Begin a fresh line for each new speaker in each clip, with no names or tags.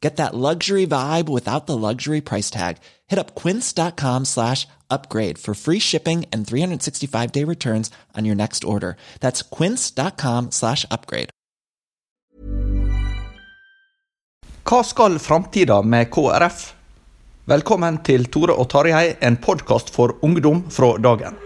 Get that luxury vibe without the luxury price tag. Hit up quince.com slash upgrade for free shipping and 365-day returns on your next order. That's quince.com slash upgrade.
Hva skal framtida med KrF? Velkommen til Tore og Tarjei, en podkast for ungdom fra dagen.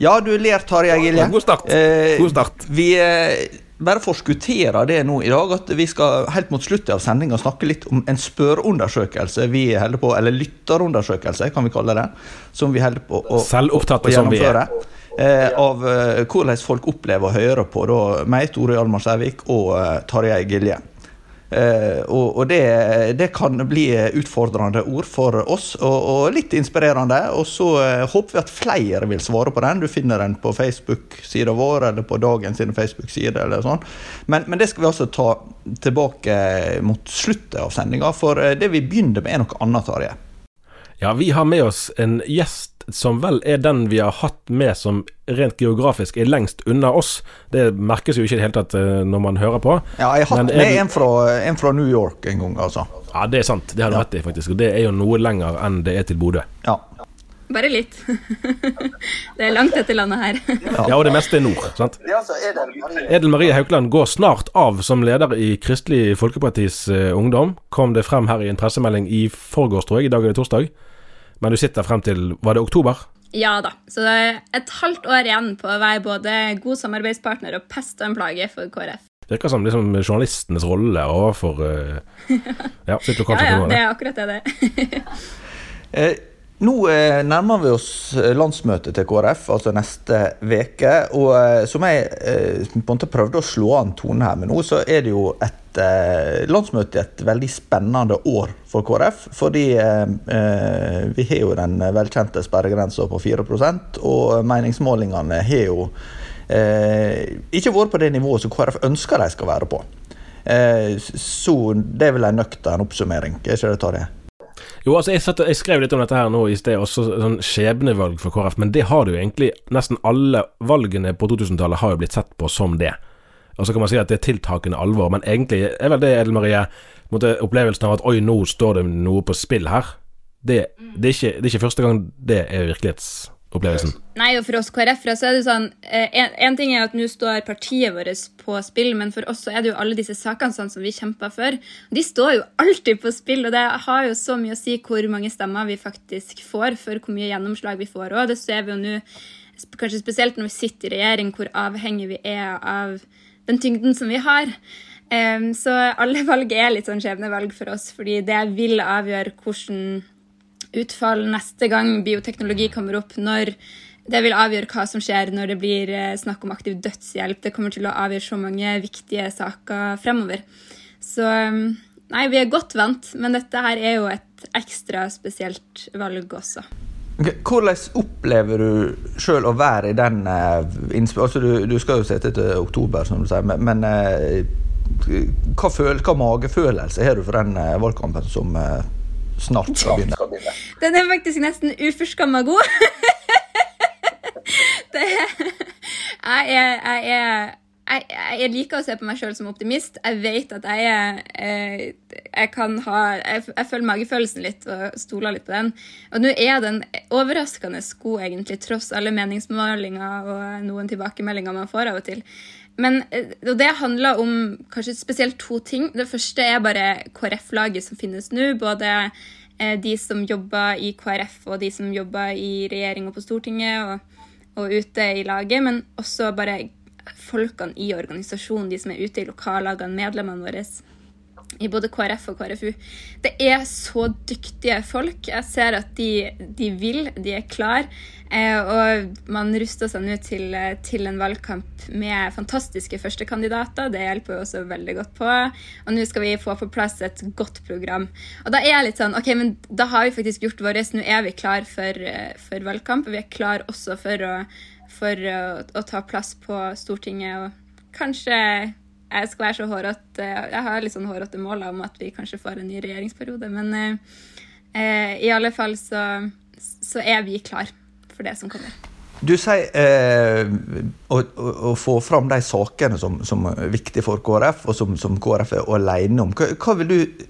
Ja, du ler, Tarjei Gilje.
God start.
Eh,
God start.
Vi eh, bare forskutterer det nå i dag, at vi skal helt mot slutten av sendinga snakke litt om en spørreundersøkelse vi holder på, eller lytterundersøkelse, kan vi kalle det, som vi holder på å,
Selvopptatte
å
som vi er.
gjennomføre. Eh, av eh, hvordan folk opplever å høre på da, meg, Tore Hjalmar Sævik og eh, Tarjei Gilje. Eh, og og det, det kan bli utfordrende ord for oss, og, og litt inspirerende. Og så eh, håper vi at flere vil svare på den. Du finner den på Facebook-sida vår, eller på dagens Facebook-side, eller sånn. Men, men det skal vi altså ta tilbake mot slutten av sendinga, for eh, det vi begynner med, er noe annet, Tarjei.
Ja, vi har med oss en gjest som vel er den vi har hatt med som rent geografisk er lengst unna oss. Det merkes jo ikke i det hele tatt eh, når man hører på.
Ja, jeg har hatt med en fra, en fra New York en gang, altså.
Ja, det er sant. Det har du
Ja.
rett i, faktisk. Og det er jo noe lenger enn det er til Bodø.
Ja.
Bare litt. det er langt dette landet her.
Ja, og det meste er nord. sant? Edel Marie Haukeland går snart av som leder i Kristelig Folkepartis eh, Ungdom. Kom det frem her i en pressemelding i forgårs, tror jeg. I dag er det torsdag. Men du sitter frem til Var det oktober?
Ja da. Så det er et halvt år igjen på å være både god samarbeidspartner og pest og en plage for KrF.
Virker som liksom journalistenes rolle overfor uh, Ja, sitt
Ja, ja, det er akkurat det det er.
Nå eh, nærmer vi oss eh, landsmøtet til KrF, altså neste veke, Og eh, som jeg på en måte prøvde å slå an tonen her med nå, så er det jo et landsmøte i et veldig spennende år for KrF. Fordi vi har jo den velkjente sperregrensa på 4% og meningsmålingene har jo ikke vært på det nivået som KrF ønsker de skal være på. Så det er vel en nøktern oppsummering, er ikke det, Tarjei?
Jo, altså jeg, satte, jeg skrev litt om dette her nå i sted, også sånn skjebnevalg for KrF. Men det har det jo egentlig Nesten alle valgene på 2000-tallet har jo blitt sett på som det. Og så kan man si at det er tiltakende alvor, men egentlig er vel det, Edel Marie, opplevelsen av at oi, nå står det noe på spill her. Det, det, er, ikke, det er ikke første gang det er virkelighetsopplevelsen.
Nei, og for oss KrF-ere så er det sånn eh, en, ting er at nå står partiet vårt på spill, men for oss så er det jo alle disse sakene sånn som vi kjemper for. De står jo alltid på spill, og det har jo så mye å si hvor mange stemmer vi faktisk får, for hvor mye gjennomslag vi får òg. Det ser vi jo nå, kanskje spesielt når vi sitter i regjering, hvor avhengig vi er av den tyngden som vi har. Så alle valg er litt sånn skjebnevalg for oss, fordi det vil avgjøre hvordan utfall neste gang bioteknologi kommer opp, når det vil avgjøre hva som skjer når det blir eh, snakk om aktiv dødshjelp. Det kommer til å avgjøre så mange viktige saker fremover. Så um, nei, vi er godt vant, men dette her er jo et ekstra spesielt valg også.
Okay, Hvordan opplever du sjøl å være i den eh, altså du, du skal jo sitte til oktober, som du sier, men, men eh, hva, føl, hva magefølelse har du for den valgkampen som, snart skal begynne.
Den er faktisk nesten uforskamma god. det, jeg, er, jeg, er, jeg, jeg, liker å se på meg sjøl som optimist. Jeg vet at jeg er eh, Jeg kan ha Jeg, jeg føler magefølelsen litt og stoler litt på den. Og nå er den overraskende god, egentlig, tross alle meningsmålinger og noen tilbakemeldinger man får av og til. Men eh, og det handler om kanskje spesielt to ting. Det første er bare KrF-laget som finnes nå. Både eh, de som jobber i KrF, og de som jobber i regjering og på Stortinget og, og ute i laget. Men også bare folkene i organisasjonen, de som er ute i lokallagene, medlemmene våre i både KrF og KrFU. Det er så dyktige folk. Jeg ser at de, de vil, de er klar. Eh, og man ruster seg nå til, til, en valgkamp med fantastiske førstekandidater. Det hjelper jo også veldig godt på. Og nå skal vi få på plass et godt program. Og da er jeg litt sånn OK, men da har vi faktisk gjort vårt. Nå er vi klar for, for valgkamp. Vi er klar også for å for å, å, ta plass på Stortinget. Og kanskje jeg skal være så hårete Jeg har litt sånn hårete mål om at vi kanskje får en ny regjeringsperiode. Men eh, i alle fall så, så, er vi klar for det som kommer.
Du sier eh, å, å, få fram de sakene som, som, er viktige for KrF, og som, som KrF er alene om. Hva, hva vil du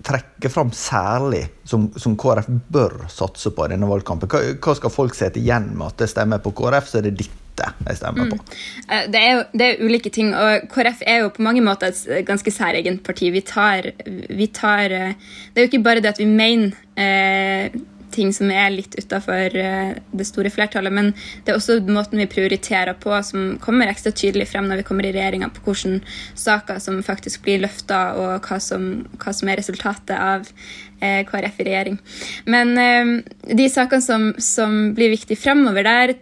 trekke fram særlig som, som, KrF bør satse på i denne valgkampen? Hva, hva, skal folk se til igjen med at det stemmer på KrF, så er det dette jeg stemmer mm. på?
Eh, det er det er ulike ting, og KrF er jo på mange måter et ganske særegent parti. Vi tar, vi tar, eh, Det er jo ikke bare det at vi mener eh, ting som er litt utafor eh, det store flertallet. Men det er også måten vi prioriterer på, som kommer ekstra tydelig frem når vi kommer i regjeringa, på hvilke saker som faktisk blir løfta, og hva som, hva som, er resultatet av KrF i regjering. Men eh, de sakene som, som blir viktige fremover der,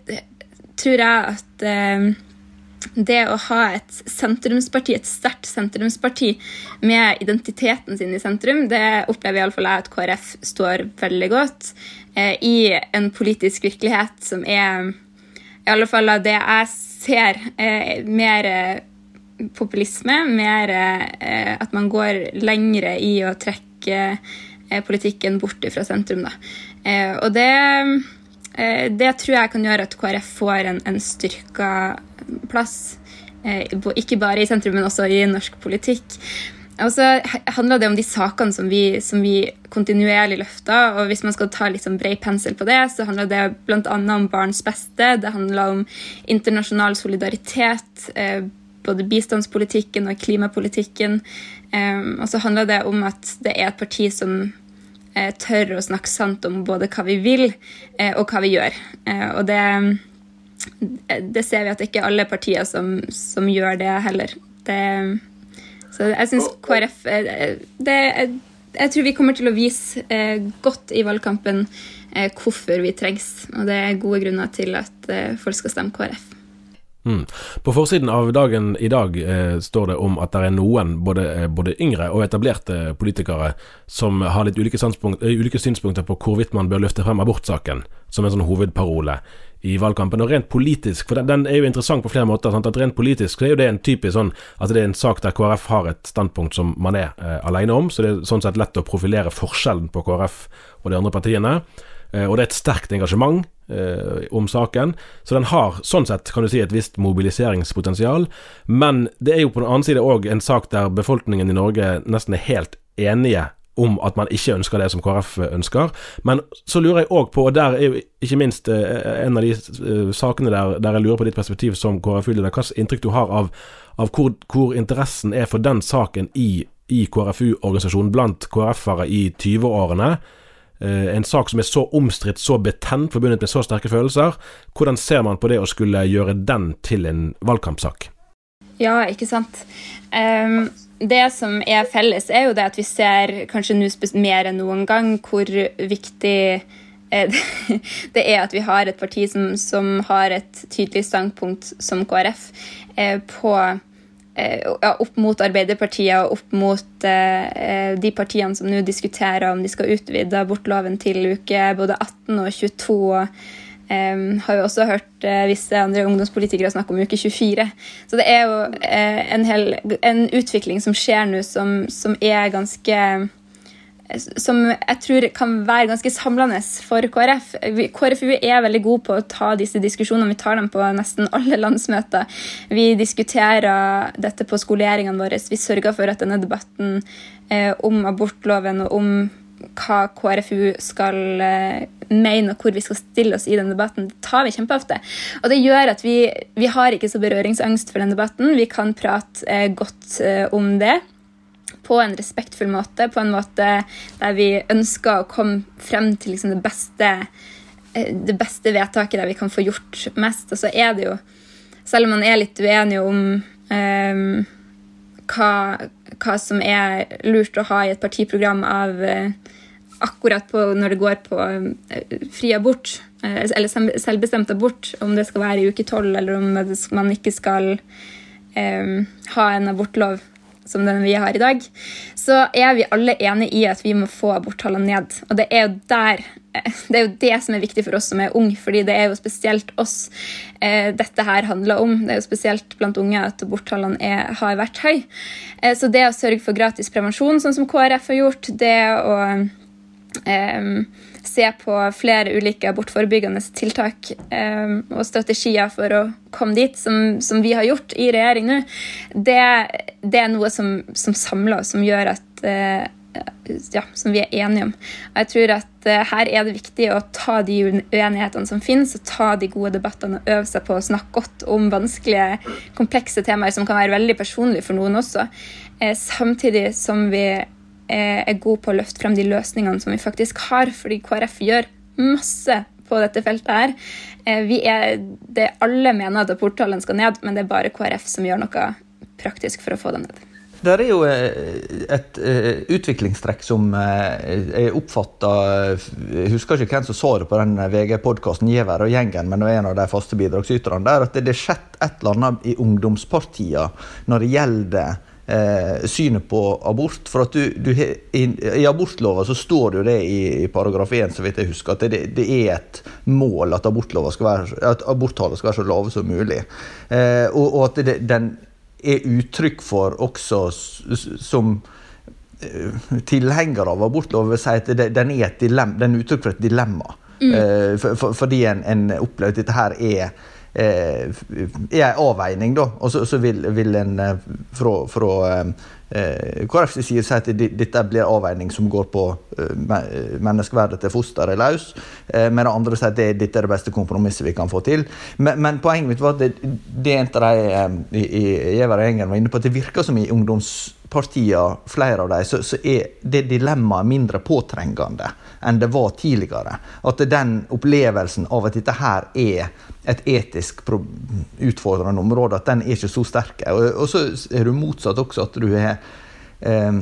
tror jeg at eh, det å ha et sentrumsparti, et sterkt sentrumsparti med identiteten sin i sentrum, det opplever iallfall jeg at KrF står veldig godt eh, i en politisk virkelighet som er i alle fall av det jeg ser, eh, mer eh, populisme, mer eh, at man går lengre i å trekke eh, politikken bort fra sentrum. Da. Eh, og det det tror jeg kan gjøre at KrF får en, en styrka plass. Eh, ikke bare i sentrum, men også i norsk politikk. Og så handler det om de sakene som vi, som vi kontinuerlig løfter. og Hvis man skal ta liksom bred pensel på det, så handler det bl.a. om barns beste. Det handler om internasjonal solidaritet. Eh, både bistandspolitikken og klimapolitikken. Og så handler det om at det er et parti som Eh, tør å snakke sant om både hva vi vil, eh, og hva vi gjør. Eh, og det, det ser vi at det ikke er alle partier som, som gjør det heller. Det, så jeg syns KrF det, Jeg tror vi kommer til å vise godt i valgkampen hvorfor vi trengs. Og det er gode grunner til at folk skal stemme KrF.
Mm. På forsiden av dagen i dag eh, står det om at det er noen, både, eh, både yngre og etablerte politikere, som har litt ulike, eh, ulike, synspunkter på hvorvidt man bør løfte frem abortsaken som en sånn hovedparole i valgkampen. Og rent politisk, for den, den er jo interessant på flere måter. Sant? at Rent politisk så er jo det en typisk sånn at det er en sak der KrF har et standpunkt som man er eh, alene om, så det er sånn sett lett å profilere forskjellen på KrF og de andre partiene. Eh, og det er et sterkt engasjement eh, om saken. Så den har sånn sett kan du si et visst mobiliseringspotensial. Men det er jo på den annen side òg en sak der befolkningen i Norge nesten er helt enige om at man ikke ønsker det som KrF ønsker. Men så lurer jeg òg på, og der er jo ikke minst eh, en av de sakene der, der jeg lurer på ditt perspektiv som KrF-leder, hva inntrykk du har av, av hvor, hvor, interessen er for den saken i, i KrFU-organisasjonen blant KrF-ere i 20-årene. Eh, en sak som er så omstridt, så betent, forbundet med så sterke følelser. Hvordan ser man på det å skulle gjøre den til en valgkampsak?
Ja, ikke sant. Um, det som er felles, er jo det at vi ser kanskje nå mer enn noen gang hvor viktig eh, det er at vi har et parti som, som har et tydelig standpunkt som KrF eh, på ja, opp mot Arbeiderpartiet og opp mot eh, de partiene som nå diskuterer om de skal utvide abortloven til uke både 18 og 22. og eh, har jo også hørt eh, visse andre ungdomspolitikere snakke om uke 24. Så det er jo uh, en, hel, en, utvikling som skjer nå, som, som, er ganske som jeg tror kan være ganske samlende for KrF. KrFU er veldig god på å ta disse diskusjonene. Vi tar dem på nesten alle landsmøter. Vi diskuterer dette på skoleringene våre. Vi sørger for at denne debatten eh, om abortloven og om hva KrFU skal eh, mene og hvor vi skal stille oss i den debatten, det tar vi kjempeofte. Og det gjør at vi, vi har ikke så berøringsangst for den debatten. Vi kan prate eh, godt om det på en respektfull måte, på en måte der vi ønsker å komme frem til liksom det, beste, eh, det beste vedtaket der vi kan få gjort mest. Og så er det jo, selv om man er litt uenig om um, hva, hva, som er lurt å ha i et partiprogram av uh, akkurat på når det går på uh, fri abort, eller selvbestemt abort, om det skal være i uke tolv, eller om man ikke skal um, ha en abortlov som den vi har i dag, så er vi alle enige i at vi må få aborttallene ned. Og det er jo der det er jo det som er viktig for oss som er unge, fordi det er jo spesielt oss eh, dette her handler om. Det er jo spesielt blant unge at aborttallene har vært høye. Eh, så det å sørge for gratis prevensjon, sånn som KrF har gjort, det å eh, se på flere ulike abortforebyggende tiltak eh, og strategier for å komme dit, som, som vi har gjort i regjering nå, det, det er noe som, som, samler oss, som gjør at eh, ja, som vi er enige om. Jeg tror at eh, Her er det viktig å ta de uenighetene som finnes, og ta de gode debattene og øve seg på å snakke godt om vanskelige, komplekse temaer som kan være veldig personlige for noen også. Eh, samtidig som vi er god på å løfte frem de løsningene som vi faktisk har, fordi KrF gjør masse på dette feltet her. Eh, vi er, det Alle mener at aborttallene skal ned, men det er bare KrF som gjør noe praktisk for å få dem ned.
Det er jo eh, et utviklingstrekk som jeg oppfatta Jeg husker ikke hvem som sa det på den VG-podkasten, Giæver og gjengen, men det er en av de faste bidragsyterne der, at det har skjedd et eller annet i ungdomspartiene når det gjelder eh, synet på abort. For du, du i, i abortlova så står det jo det i, i paragraf 1, så vidt jeg husker, at det, det er et mål at, være, at aborttallet skal være så lave som mulig. Eh, og, og, at det, den er uttrykk for også som tilhengere tilhenger av abortlov vil si at det, den er et dilemma, den er uttrykk for et dilemma. Mm. Eh, for, for, fordi en, en opplever at dette her er er eh, en avveining, da. Og så, så vil, vil, en eh, fra, fra eh, KrFs side si at dette blir avveining som går på menneskeverdet til fosteret løs. Men det andre sier at det, dette er det beste kompromisset vi kan få til. Men, men poenget mitt var at det, det en av de i, i og Engen var inne på, at det virker som i ungdomspartiene, flere av dem, så, så er det dilemmaet mindre påtrengende enn det var tidligere. At den opplevelsen av at dette her er et etisk utfordrende område, at den er ikke så sterk. Og, så er du motsatt også, at du har eh,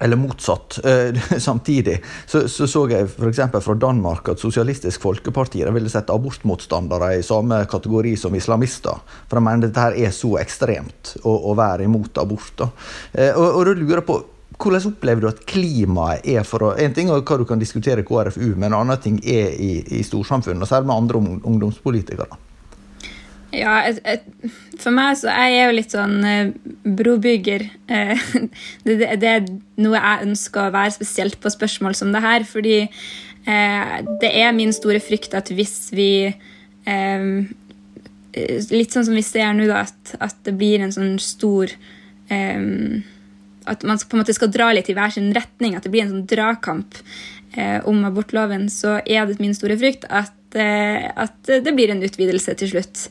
eller motsatt. Eh, samtidig så, så, så jeg f.eks. fra Danmark at Sosialistisk Folkeparti ville sette abortmotstandere i samme kategori som islamister. For de mener dette her er så ekstremt å, å være imot abort. Eh, og, og du lurer på hvordan opplever du at klimaet er for å En ting er hva du kan diskutere i KrFU, men en annen ting er i, i storsamfunnet, og særlig med andre ungdomspolitikere.
Ja, et, et, for meg så jeg jo litt sånn eh, brobygger. Eh, det, det, det, er noe jeg ønsker å være spesielt på spørsmål som det her. Fordi eh, det er min store frykt at hvis vi eh, Litt sånn som vi ser nå, da, at, at det blir en sånn stor eh, at man på en måte skal dra litt i hver sin retning, at det blir en sånn dragkamp eh, om abortloven, så er det min store frykt at, eh, at det blir en utvidelse til slutt.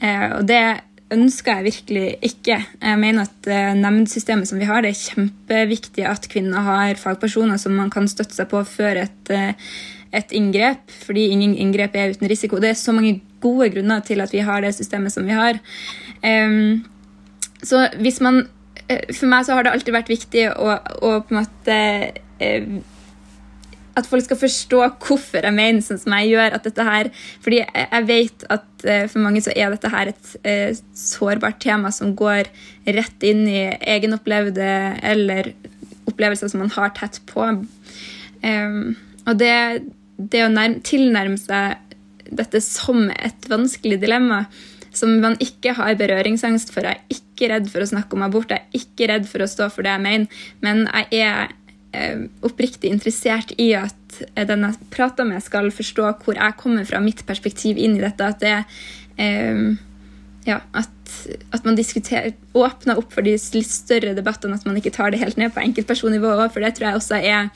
Eh, og det ønsker jeg virkelig ikke. Jeg mener at eh, nemndsystemet som vi har, det er kjempeviktig at kvinner har fagpersoner som man kan støtte seg på før et, eh, et inngrep, fordi ingen inngrep er uten risiko. Det er så mange gode grunner til at vi har det systemet som vi har. Um, så hvis man for meg så har det alltid vært viktig å, å på en måte eh, At folk skal forstå hvorfor jeg mener sånn som jeg gjør. at dette her, fordi jeg vet at eh, for mange så er dette her et eh, sårbart tema som går rett inn i egenopplevde eller opplevelser som man har tett på. Og det, det å nærme, tilnærme seg dette som et vanskelig dilemma, som man ikke har berøringsangst for. Jeg er ikke redd for å snakke om abort, jeg er ikke redd for å stå for det jeg mener, men jeg er eh, oppriktig interessert i at eh, den jeg prater med, skal forstå hvor jeg kommer fra, mitt perspektiv inn i dette. At det eh, ja, at, at, man åpner opp for de litt større debattene, at man ikke tar det helt ned på enkeltpersonnivå. For det tror jeg også er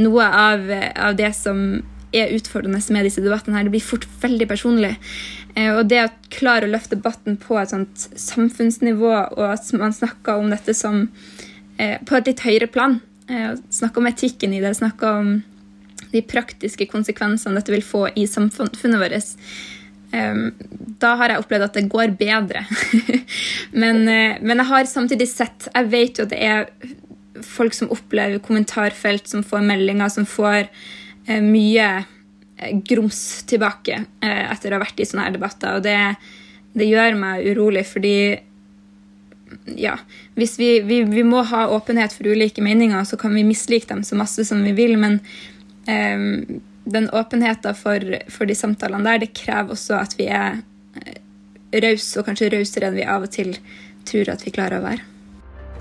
noe av, av det som er utfordrende med disse debattene. her. Det blir fort veldig personlig. Eh, og det å klare å løfte debatten på et sånt samfunnsnivå, og at man snakker om dette som eh, på et litt høyere plan, eh, snakker om etikken i det, snakker om de praktiske konsekvensene dette vil få i samfunnet vårt, da har jeg opplevd at det går bedre. men, men, jeg har samtidig sett Jeg vet jo at det er folk som opplever kommentarfelt, som får meldinger, som får mye grums tilbake eh, etter å ha vært i sånne her debatter. Og det, det gjør meg urolig, fordi ja, hvis vi, vi, vi, må ha åpenhet for ulike meninger, så kan vi mislike dem så masse som vi vil, men eh, den åpenheten for, for, de samtalene der, det krever også at vi er eh, rause, og kanskje rausere enn vi av og til tror at vi klarer å være.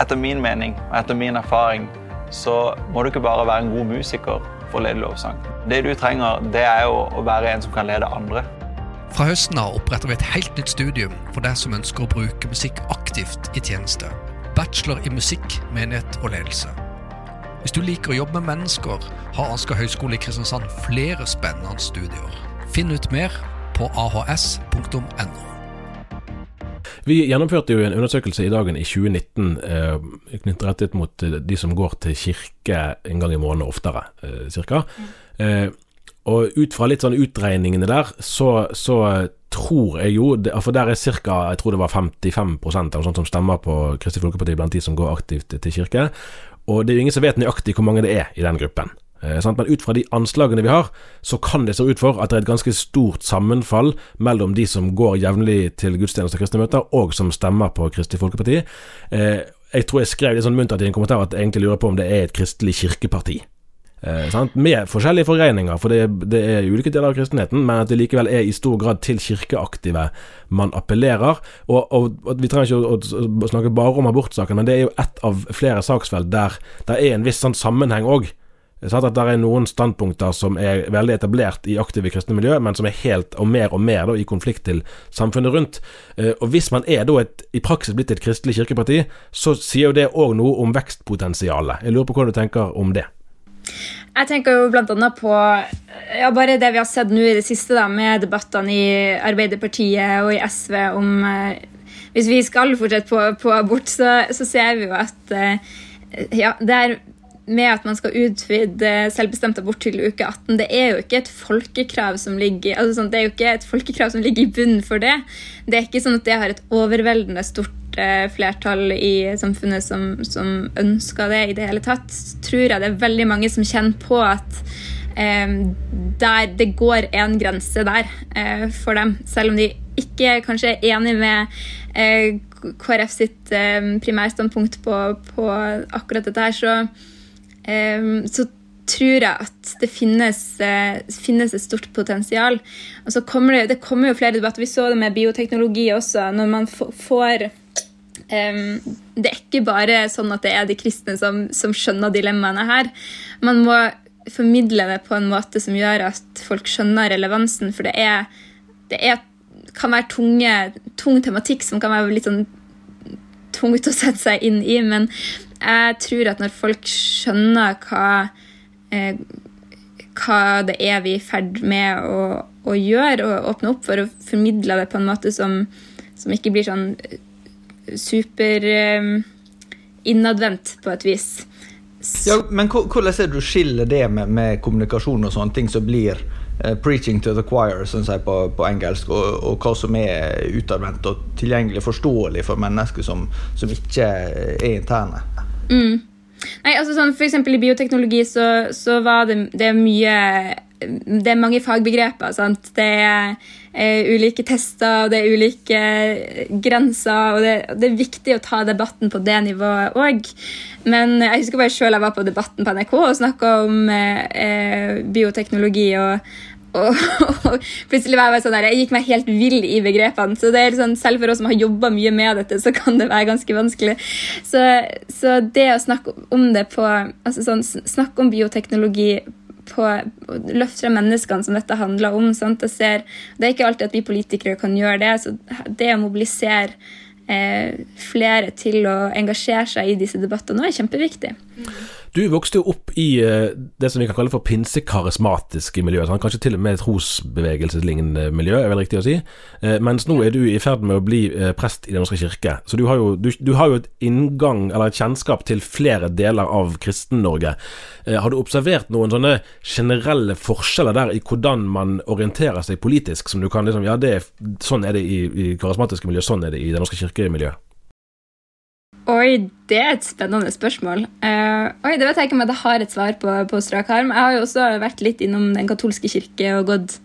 Etter min mening og etter min erfaring så må du ikke bare være en god musiker for å lede lovsang. Det du trenger, det er jo å være en som kan lede andre.
Fra høsten av oppretter vi et helt nytt studium for deg som ønsker å bruke musikk aktivt i tjeneste. Bachelor i musikk, menighet og ledelse. Hvis du liker å jobbe med mennesker, har Asker høgskole i Kristiansand flere spennende studier. Finn ut mer på ahs.no.
Vi gjennomførte jo en undersøkelse i dagen i 2019 eh, knyttet rettet mot eh, de som går til kirke en gang i måneden oftere, eh, cirka. Eh, og ut fra litt sånn utregningene der, så, så tror jeg jo For der er ca. jeg tror det var 55% eller sånt som stemmer på Kristelig Folkeparti blant de som går aktivt til kirke. Og det er jo ingen som vet nøyaktig hvor mange det er i den gruppen. Eh, men ut fra de anslagene vi har, så kan det se ut for at det er et ganske stort sammenfall mellom de som går jevnlig til gudstjenester og kristne møter, og som stemmer på Kristelig Folkeparti. Eh, jeg tror jeg skrev litt sånn muntert i en kommentar at jeg egentlig lurer på om det er et kristelig kirkeparti. Eh, Med forskjellige forgreininger, for det, det, er ulike deler av kristenheten, men at det likevel er i stor grad til kirkeaktive man appellerer. Og, og, og Vi trenger ikke å, å, snakke bare om abortsaken, men det er jo ett av flere saksfelt der det er en viss sånn sammenheng òg at det er noen standpunkter som er veldig etablert i aktive kristne miljø, men som er helt og mer og mer da, i konflikt til samfunnet rundt. Eh, og Hvis man er da et, i praksis blitt et kristelig kirkeparti, så sier jo det òg noe om vekstpotensialet. Jeg lurer på hva du tenker om det?
Jeg tenker jo bl.a. på ja, bare det vi har sett nå i det siste, da, med debattene i Arbeiderpartiet og i SV om eh, Hvis vi skal fortsette på, på abort, så, så, ser vi jo at eh, ja, det er med at man skal utvide selvbestemt abort til uke 18, det er jo ikke et folkekrav som ligger altså sånn, det er jo ikke et folkekrav som ligger i bunnen for det. Det er ikke sånn at det har et overveldende stort eh, flertall i samfunnet som, som, ønsker det i det hele tatt. Tror jeg det er veldig mange som kjenner på at eh, der det går en grense der eh, for dem, selv om de ikke kanskje er enig med eh, KrF sitt eh, primærstandpunkt på, på akkurat dette her, så så tror jeg at det finnes, eh, finnes, et stort potensial. Og så kommer det, det kommer jo flere debatter. Vi så det med bioteknologi også. Når man får um, Det er ikke bare sånn at det er de kristne som, som skjønner dilemmaene her. Man må formidle det på en måte som gjør at folk skjønner relevansen, for det er, det er kan være tunge, tung tematikk som kan være litt sånn tungt å sette seg inn i. Men jeg tror at når folk skjønner hva, eh, hva det er vi er i ferd med å, å, gjøre, og åpne opp for å formidle det på en måte som, som ikke blir sånn eh, super eh, innadvendt på et vis.
Ja, men hvordan er det du skiller det med, med kommunikasjon og sånne ting som blir uh, 'preaching to the choir' som sier på, på engelsk, og, og, hva som er utadvendt og tilgjengelig forståelig for mennesker som, som ikke er interne?
Mm. Nei, altså sånn, for eksempel I bioteknologi så, så var det, det mye Det er mange fagbegreper. Sant? Det er er ulike tester, og det er ulike grenser. og det, det, er viktig å ta debatten på det nivået òg. Men jeg husker bare selv jeg var på Debatten på NRK og snakka om eh, bioteknologi. og og, plutselig var jeg sånn der, jeg gikk meg helt vill i begrepene. så det er sånn, Selv for oss som har jobba mye med dette, så kan det være ganske vanskelig. Så, så det å snakke om det på altså sånn, Snakke om bioteknologi på Løft frem menneskene som dette handler om. Sant? Jeg ser, det er ikke alltid at vi politikere kan gjøre det. så Det å mobilisere eh, flere til å engasjere seg i disse debattene er kjempeviktig.
Du vokste jo opp i uh, det som vi kan kalle for pinsekarismatiske miljøer. Sånn, kanskje til og med trosbevegelseslignende miljø, er vel riktig å si. Uh, mens nå er du i ferd med å bli uh, prest i Den norske kirke. Så du har, jo, du, du har, jo, et inngang, eller et kjennskap til flere deler av Kristen-Norge. har du observert noen sånne generelle forskjeller der i hvordan man orienterer seg politisk, som du kan liksom Ja, er, sånn er det i, i karismatiske miljø, sånn er det i Den norske kirke-miljøet?
Oi, det er et spennende spørsmål. Uh, oi, Det vet jeg ikke om jeg har et svar på på strak arm. Jeg har jo også vært litt innom Den katolske kirke og gått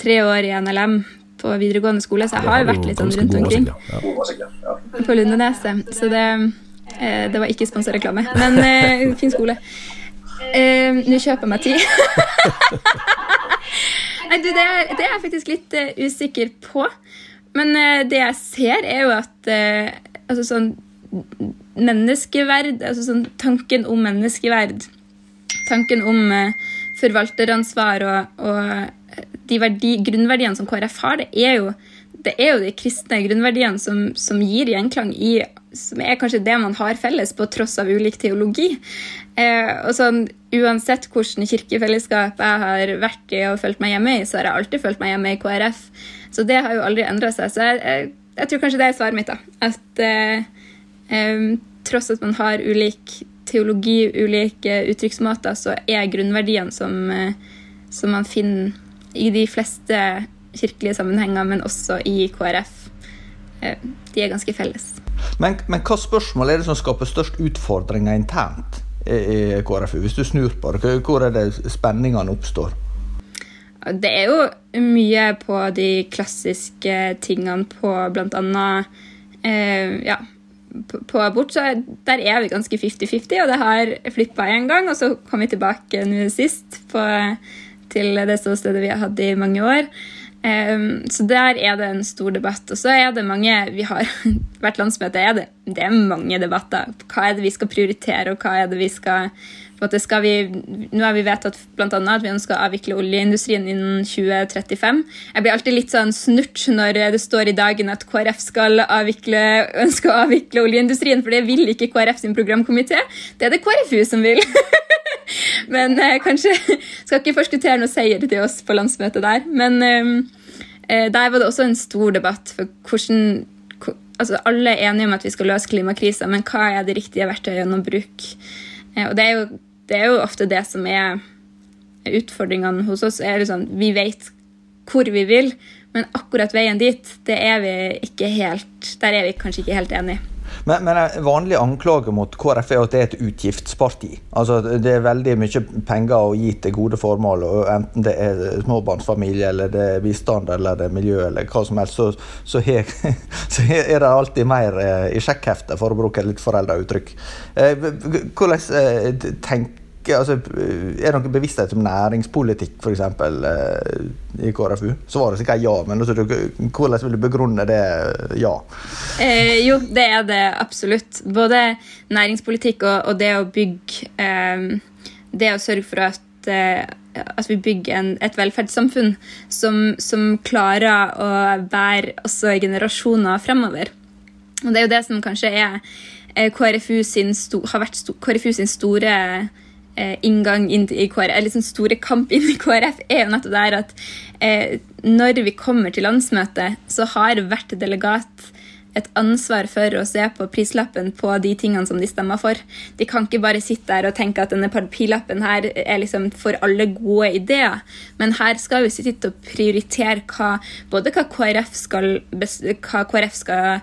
tre år i NLM på videregående skole, så jeg har jo vært litt sånn rundt omkring på Lundeneset. Så det, uh, det var ikke sponsa reklame, men uh, fin skole. Nå kjøper jeg meg tid. Nei, du, det, er, det er jeg faktisk litt usikker på. Men det jeg ser, er jo at altså sånn menneskeverd, altså sånn tanken om menneskeverd, tanken om uh, forvalteransvar og, og de verdi, grunnverdiene som KrF har, det er jo, det er jo de kristne grunnverdiene som, som, gir gjenklang i som er kanskje det man har felles, på tross av ulik teologi. Eh, og sånn, Uansett hvilket kirkefellesskap jeg har vært i og følt meg hjemme i, så har jeg alltid følt meg hjemme i KrF. Så det har jo aldri endra seg. Så jeg, jeg, jeg, tror kanskje det er svaret mitt. da, At eh, tross at man har ulik teologi, ulike uttrykksmåter, så er grunnverdiene som, uh, som, man finner i de fleste kirkelige sammenhenger, men også i KrF, uh, de er ganske felles.
Men, men hva spørsmål er det som skaper størst utfordringer internt i KrFU? Hvis du snur på det, hvor er det spenningene oppstår?
Det er jo mye på de klassiske tingene på bl.a. Eh, ja, på abort, så der er vi ganske 50-50, og det har flippa én gang. Og så kom vi tilbake nå sist på, til det ståstedet vi har hatt i mange år. Um, så der er det en stor debatt. Og så er det mange vi har Hvert landsmøte er det, det er mange debatter. Hva er det vi skal prioritere, og hva er det vi skal vi, nå har vi vedtatt annet at vi ønsker å avvikle oljeindustrien innen 2035. Jeg blir alltid litt sånn snurt når det står i dagen at KrF skal avvikle, ønsker å avvikle oljeindustrien, for det vil ikke KrF sin programkomité. Det er det KrFU som vil. Men eh, kanskje skal ikke forskuttere noe seier til oss på landsmøtet der. Men eh, eh der var det også en stor debatt for hvordan altså Alle er enige om at vi skal løse klimakrisa, men hva er det riktige verktøyene å bruke? Eh, og det er jo det er jo ofte det som er utfordringene hos oss. er liksom, Vi vet hvor vi vil, men akkurat veien dit, det er vi ikke helt, der er vi kanskje ikke helt enige.
Men, men en vanlig anklage mot KrF er at det er et utgiftsparti. Altså, Det er veldig mye penger å gi til gode formål, og enten det er småbarnsfamilie, eller det er bistand eller det er miljø, eller hva som helst, så, så, he, så er det alltid mer eh, i sjekkheftet, for å bruke litt forelda uttrykk. Eh, hvordan eh, tenker altså, Er det noen bevissthet om næringspolitikk f.eks. Eh, i KrFU? Svaret sikkert ja, men altså, hvordan vil du begrunne det ja?
Eh, jo, det er det absolutt. Både næringspolitikk og, og det å bygge eh, Det å sørge for at eh, at vi bygger en, et velferdssamfunn som, som, klarer å bære også generasjoner fremover. Og Det er jo det som kanskje er eh, KrFU sin sto, har vært sto, KrFU sin store eh, inngang inn i KrF, eller sånn store kamp inn i KrF, er jo nettopp der at eh, når vi kommer til landsmøtet, så har hvert delegat et ansvar for å se på prislappen på de tingene som de stemmer for. De kan ikke bare sitte der og tenke at denne papirlappen her er liksom for alle gode ideer. Men her skal vi sitte og prioritere hva, både hva KrF skal, hva KrF skal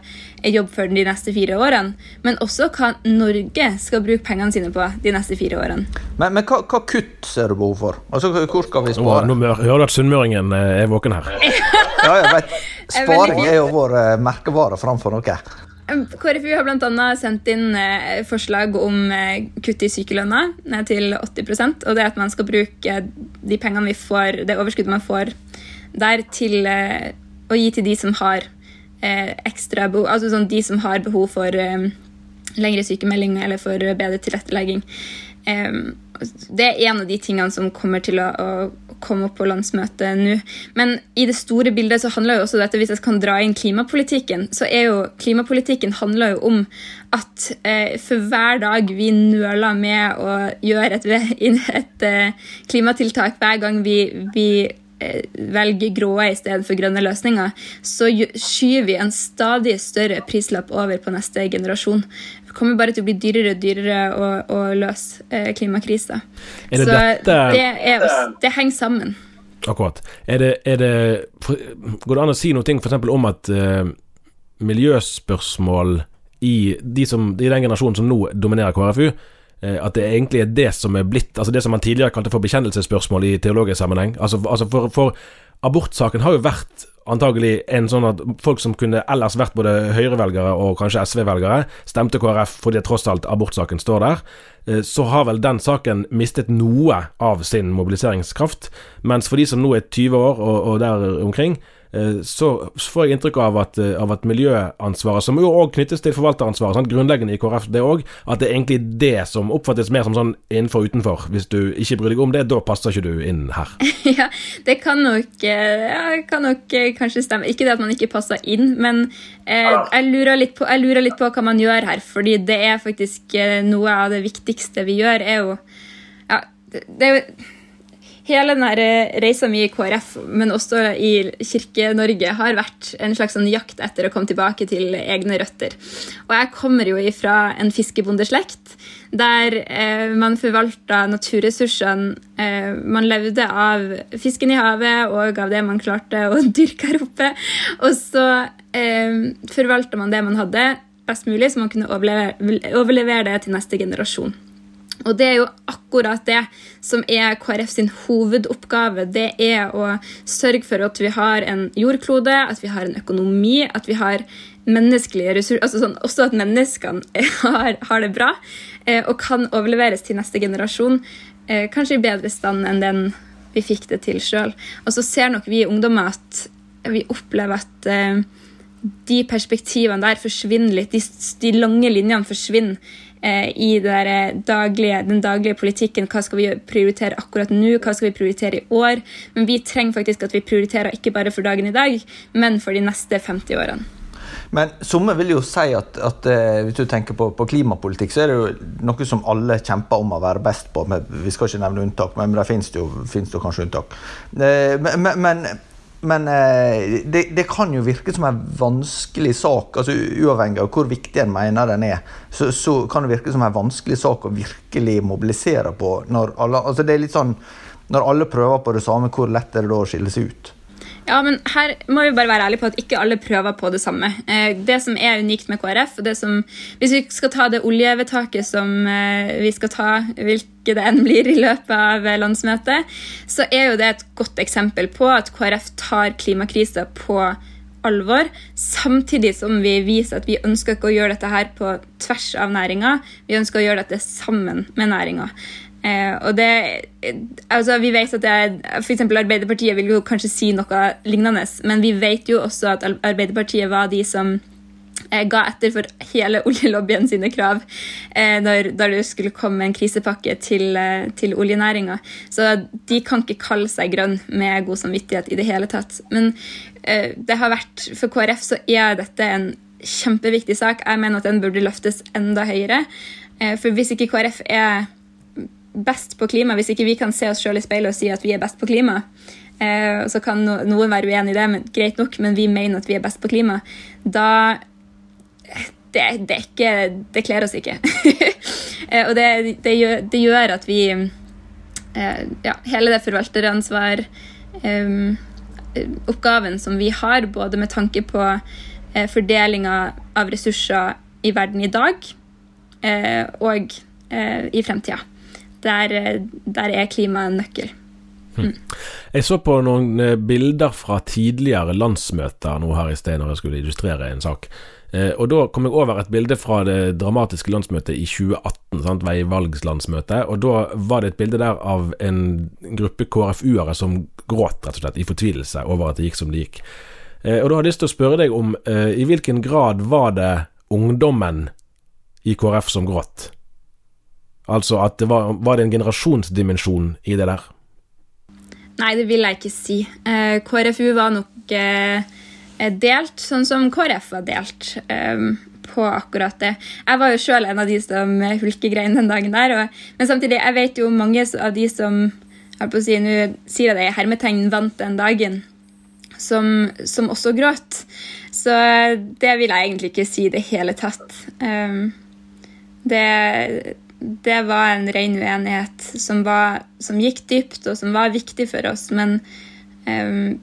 jobbe for de neste fire årene, men også hva Norge skal bruke pengene sine på de neste fire årene.
Men, men hva, hva, kutt ser du behov for? Altså, Hvor skal vi spare?
Nå, nå hører du at sunnmøringen eh, er våken her.
ja, jeg vet. Sparing er jo vår uh, merkevare framfor noe.
KrFU har bl.a. sendt inn eh, forslag om eh, kutt i sykelønna ned til 80% og det at man skal bruke de pengene vi får, det overskuddet man får der, til eh, å gi til de som har eh, ekstra behov, altså sånn de som har behov for eh, lengre sykemelding eller for bedre tilrettelegging. Eh, det er en av de tingene som kommer til å komme opp på landsmøtet nå. Men i det store bildet så handler jo også dette, hvis jeg kan dra inn klimapolitikken, så er jo klimapolitikken handler jo om at eh, for hver dag vi nøler med å gjøre et, et, et eh, klimatiltak, hver gang vi, vi velger grå i stedet for grønne løsninger, så skyver vi en stadig større prislapp over på neste generasjon. Det kommer bare til å bli dyrere og dyrere å, å løse klimakrisa. Det Så dette... det, er, det, henger sammen.
Akkurat. Er det, er det, går det an å si noe f.eks. om at uh, miljøspørsmål i, de som, i den generasjonen som nå dominerer KrFU, at det egentlig er det som er blitt Altså det som man tidligere kalte for bekjennelsesspørsmål i teologisk sammenheng. Altså, altså for, for abortsaken har jo vært antagelig en sånn at folk som kunne ellers vært både Høyre-velgere og kanskje SV-velgere, stemte KrF fordi tross alt abortsaken står der. Eh, så har vel den saken mistet noe av sin mobiliseringskraft. Mens for de som nå er 20 år og, og der omkring, Eh, så får jeg inntrykk av at, eh, av at miljøansvaret, som jo òg knyttes til forvalteransvaret, sant? grunnleggende i KrF, det òg, at det er egentlig det som oppfattes mer som sånn innenfor og utenfor. Hvis du ikke bryr deg om det, da passer ikke du inn her.
ja, det kan nok, eh, ja, kan nok kanskje stemme. Ikke det at man ikke passer inn, men eh, jeg, lurer på, jeg, lurer litt på, hva man gjør her. fordi det er faktisk noe av det viktigste vi gjør, er jo ja, det, det er jo hele denne eh, reisa mi i KrF, men også i Kirke-Norge, har vært en slags sånn jakt etter å komme tilbake til egne røtter. Og jeg kommer jo ifra en fiskebondeslekt der eh, man forvalta naturressursene. Eh, man levde av fisken i havet og av det man klarte å dyrke her oppe. Og så eh, forvalta man det man hadde, best mulig, så man kunne overlevere, overlevere det til neste generasjon. Og det er jo akkurat det som er KrF sin hovedoppgave. Det er å sørge for at vi har en jordklode, at vi har en økonomi, at vi har menneskelige ressurser altså sånn, Også at menneskene har, har det bra eh, og kan overleveres til neste generasjon. Eh, kanskje i bedre stand enn den vi fikk det til sjøl. Og så ser nok vi ungdommer at vi opplever at eh, de perspektivene der forsvinner litt. De, de lange linjene forsvinner i eh, daglige, den daglige politikken. Hva skal vi prioritere akkurat nå, hva skal vi prioritere i år? Men vi trenger faktisk at vi prioriterer ikke bare for dagen i dag, men for de neste 50 årene.
Men Somme vil jo si at, at eh, hvis du tenker på, på, klimapolitikk, så er det jo noe som alle kjemper om å være best på. vi skal ikke nevne unntak, men det finnes jo, finnes jo kanskje unntak. Men, men men eh, det, det, kan jo virke som en vanskelig sak, altså uavhengig av hvor viktig en mener den er. Så, så kan det virke som en vanskelig sak å virkelig mobilisere på. Når alle, altså det er litt sånn, når alle prøver på det samme, hvor lett er det da å skille seg ut?
Ja, men her må vi bare være ærlige på at ikke alle prøver på det samme. Eh, det som er unikt med KrF, og det som, hvis vi skal ta det oljevedtaket som eh, vi skal ta, hvilket det enn blir i løpet av landsmøtet, så er jo det et godt eksempel på at KrF tar klimakrisa på alvor, samtidig som vi viser at vi ønsker ikke å gjøre dette her på tvers av næringa. Vi ønsker å gjøre dette sammen med næringa. Eh, og det, altså Vi vet at det for Arbeiderpartiet vil jo kanskje si noe lignende, men vi vet jo også at Arbeiderpartiet var de som eh, ga etter for hele oljelobbyen sine krav eh, når, da det skulle komme en krisepakke til, eh, til oljenæringa. Så de kan ikke kalle seg grønn med god samvittighet i det hele tatt. Men eh, det har vært, for KrF så er dette en kjempeviktig sak. Jeg mener at den burde løftes enda høyere. Eh, for hvis ikke KrF er best på klima, hvis ikke vi kan se oss sjøl i speilet og si at vi er best på klima, eh, så kan noen være uenig i det, men greit nok, men vi mener at vi er best på klima, da Det, det, ikke, det kler oss ikke. eh, og det, det, gjør, det, gjør, at vi eh, Ja, hele det forvalteransvar Oppgaven som vi har, både med tanke på eh, fordelinga av ressurser i verden i dag og i fremtida der, der er klima en nøkkel.
Jeg så på noen eh, bilder fra tidligere landsmøter nå her i sted når jeg skulle illustrere en sak. Eh, og Da kom jeg over et bilde fra det dramatiske landsmøtet i 2018, sant, veivalgslandsmøtet. Og Da var det et bilde der av en gruppe KrFU-ere som gråt, rett og slett, i fortvilelse over at det gikk som det gikk. Eh, og Da har jeg lyst til å spørre deg om eh, i hvilken grad var det ungdommen i KrF som gråt? Altså at det var, var det en generasjonsdimensjon i det der?
Nei, det vil jeg ikke si. Eh, KrFU var nok eh, delt, sånn som KrF var delt eh, på akkurat det. Jeg var jo sjøl en av de som hulkegrein den dagen der. Og, men samtidig, jeg vet jo mange av de som jeg på å si, Nå sier jeg det i hermetegn vant den dagen, som, som også gråt. Så det vil jeg egentlig ikke si i det hele tatt. Det, det var en ren uenighet som, var, som, gikk dypt, og som var viktig for oss. Men um,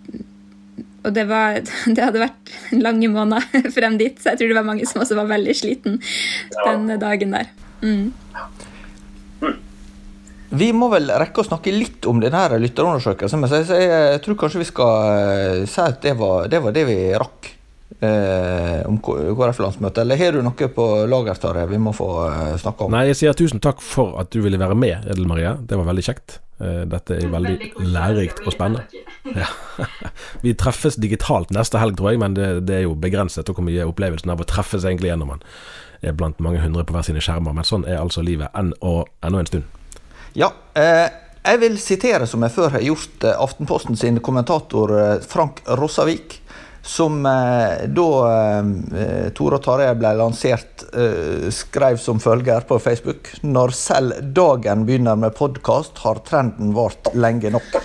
Og det, var, det hadde vært lange måneder frem dit, så jeg tror det var mange som også var veldig sliten den dagen der. Mm.
Vi må vel rekke å snakke litt om denne lytterundersøkelsen. Men jeg, jeg, tror kanskje vi skal si at det var det, var det vi rakk eh, om KrF-landsmøtet. Eller har du noe på lager, Tarjei, vi må få eh, snakke om?
Nei, jeg sier tusen takk for at du ville være med, Edel Marie. Det var veldig kjekt. Eh, dette er veldig lærerikt og spennende. Ja. Vi treffes digitalt neste helg, tror jeg, men det, det er jo begrenset hvor mye opplevelsen av å treffes egentlig gjennom man er blant mange hundre på hver sine skjermer. Men sånn er altså livet enn og ennå en stund.
Ja, eh, jeg vil sitere, som jeg før har gjort, eh, Aftenposten sin kommentator Frank Rossavik. Som eh, da eh, Tore og Tarjei ble lansert, eh, skrev som følger på Facebook. Når selv dagen begynner med podkast, har trenden vart lenge nok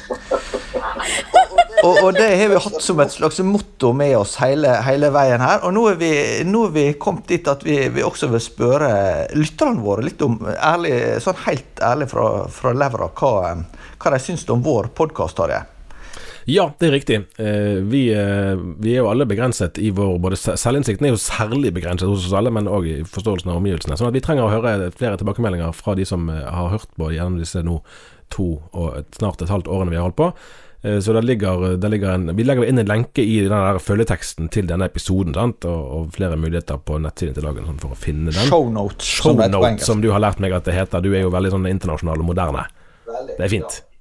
og, og, det har vi hatt som et slags motto med oss hele, hele veien her. Og nå er vi, nå er vi kommet dit at vi, vi, også vil spørre lytterne våre litt om, ærlig, sånn helt ærlig fra, fra levra, hva, hva de syns om vår podkast.
Ja, det er riktig. Eh, vi, eh, vi, er jo alle begrenset i vår både Selvinnsikten er jo særlig begrenset hos oss alle, men òg i forståelsen av omgivelsene. Sånn at vi trenger å høre flere tilbakemeldinger fra de som eh, har hørt på gjennom disse nå to og snart et halvt årene vi har holdt på. Så det ligger, der ligger en, Vi legger inn en lenke i den følgeteksten til denne episoden, og, og, flere muligheter på nettsiden til dagen sånn for å finne den.
Shownotes,
Show som, som du har lært meg at det heter. Du er jo veldig sånn internasjonal og moderne. Veldig. Det er fint.
Ja,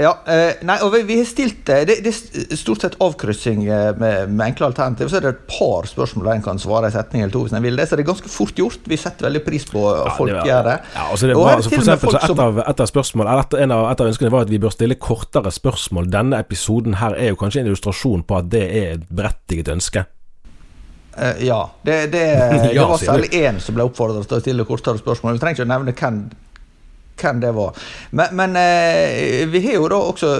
eh, nei, og vi, vi, har stilt eh, det, det er stort sett avkryssing eh, med, med, enkle alternativ. Så er det et par spørsmål der en kan svare en setning eller to hvis en vil det. Så det er ganske fort gjort. Vi setter veldig pris på at folk ja, gjør det.
Ja, altså det var, altså for eksempel, så et, av, et av spørsmål, et, en av, et av ønskene var at vi bør stille kortere spørsmål. Denne episoden her er jo kanskje en illustrasjon på at det er et berettiget ønske.
Uh, ja. Det, det, det ja, var særlig én som ble oppfordret til å stille kortere spørsmål. Vi trenger ikke å nevne hvem hvem det var. Men, men eh, vi har jo da også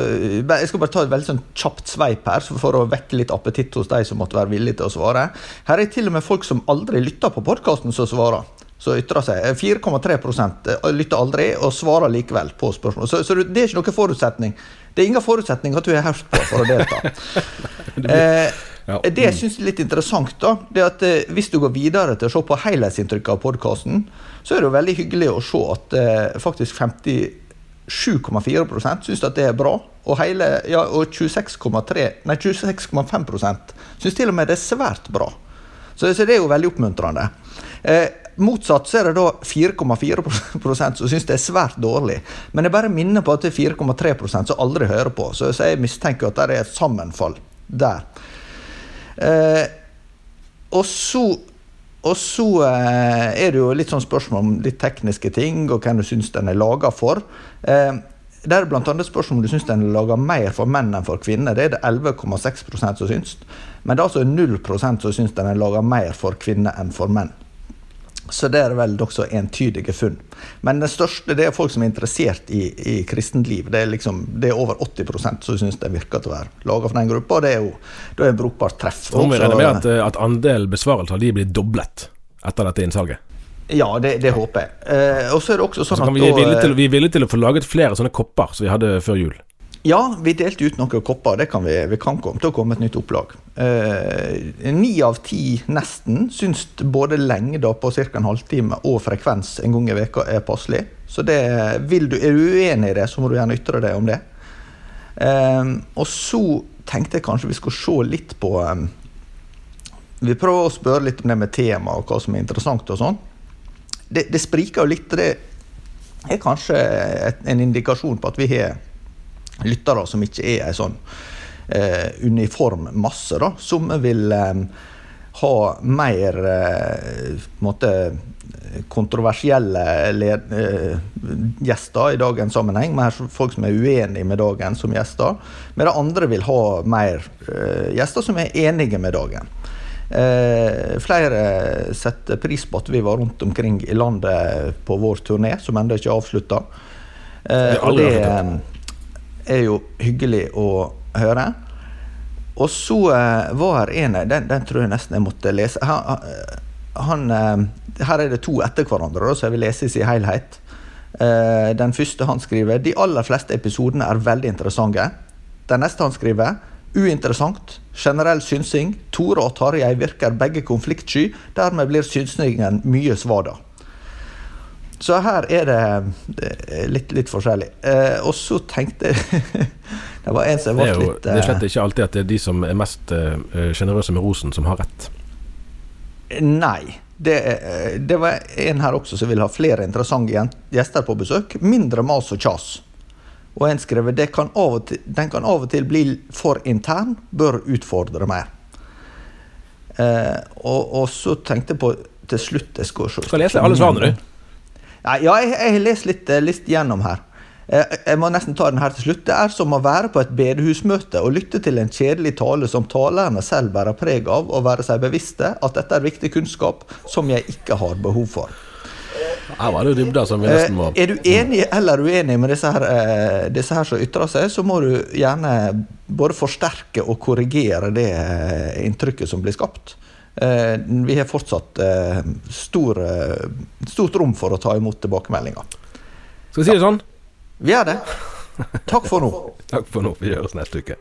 Jeg skal bare ta et veldig sånn kjapt sveip her, for å vekke litt appetitt hos de som måtte være villige til å svare. Her er til og med folk som aldri lytter på podkasten, som svarer. Så ytrer seg. 4,3 eh, lytter aldri og svarer likevel på spørsmål. Så, så, det er ikke noen forutsetning. Det er ingen forutsetning at du har hørt på for å delta. eh, ja. Det jeg syns er litt interessant, da, det at eh, hvis du går videre til å se på helhetsinntrykket av podkasten, så er det jo veldig hyggelig å se at eh, faktisk 57,4 syns at det er bra. Og, hele, ja, og 26,5 26 syns til og med det er svært bra. Så, så det er jo veldig oppmuntrende. Eh, motsatt så er det da 4,4% som syns det er svært dårlig. Men jeg bare minner på at det er 4,3% som aldri hører på. Så jeg mistenker at det er et sammenfall der. Eh, og så og så eh, er det jo litt sånn spørsmål om litt tekniske ting, og hvem du syns den er laga for. Eh, det er bl.a. spørsmål om du syns den er laga mer for menn enn for kvinner. Det er det 11,6% som syns. Men det er altså 0% som syns den er laga mer for kvinner enn for menn. Så det er vel også entydige funn. Men det største det er folk som er interessert i, i kristent liv. Det er, liksom, det er over 80 som syns det virker til å være laga for den gruppa, og det er jo det er brukbart treff.
Og vi regner med at, eh, at andelen besvarelser de blir doblet etter dette innsalget?
Ja, det, det håper jeg. Eh, og så er det også sånn
så
at
vi, er villige til, vi er villige til å få laget flere sånne kopper som vi hadde før jul.
Ja, vi delte ut noen kopper. Det kan vi, vi kan komme til å komme et nytt opplag. Eh, av ti, nesten, syns både lengda på ca. en halvtime og frekvens en gang i veka er passelig. Så det, du, er du uenig i det, så må du gjerne ytre deg om det. Eh, og så tenkte jeg kanskje vi skulle se litt på eh, Vi prøver å spørre litt om det med tema og hva som er interessant. og sånn. Det, det spriker jo litt. Det er kanskje et, en indikasjon på at vi har lyttere som ikke er ei sånn eh, uniform masse. da. Som vil eh, ha mer eh, måte, kontroversielle uh, gjester i dagens sammenheng. Mer folk som er uenige med dagen som gjester. Mens andre vil ha mer gjester som er enige med dagen. Eh, flere setter pris på at vi var rundt omkring i landet på vår turné, som ennå ikke er avslutta. Eh, det er jo hyggelig å høre. Og så eh, var en den, den tror jeg nesten jeg måtte lese. Han, han, eh, her er det to etter hverandre, så jeg vil lese i sin helhet. Eh, den første han skriver De aller fleste episodene er veldig interessante. Den neste han skriver Uinteressant. Generell synsing. Tore og Tarjei virker begge konfliktsky. Dermed blir synsingen mye svada. Så her er det litt, litt forskjellig. Eh, og så tenkte jeg Det var en som ble litt
Det er slett ikke alltid at det er de som er mest sjenerøse uh, med rosen, som har rett.
Nei. Det, det, var en her også som vil ha flere interessante gjester på besøk. Mindre mas og kjas. Og en skrev det kan til, den kan av og til bli for intern, bør utfordre mer. Eh, og, og, så tenkte jeg på til slutt jeg skal,
skal lese alle svarene, du?
Ja, jeg, jeg har lest litt, litt gjennom her. Eh, jeg må nesten ta den her til slutt. Det er som å være på et bedehusmøte og lytte til en kjedelig tale som talerne selv bærer preg av, og være seg bevisste at dette er viktig kunnskap som jeg ikke har behov for.
Her var det dybder som vi nesten var
Er du enig eller uenig med disse her, eh, disse her som ytrer seg, så må du gjerne både forsterke og korrigere det eh, inntrykket som blir skapt. Eh, vi har fortsatt stor, stort rom for å ta imot tilbakemeldinger.
Skal vi si det sånn?
Vi gjør det. Takk for nå.
Takk for nå. Vi høres neste uke.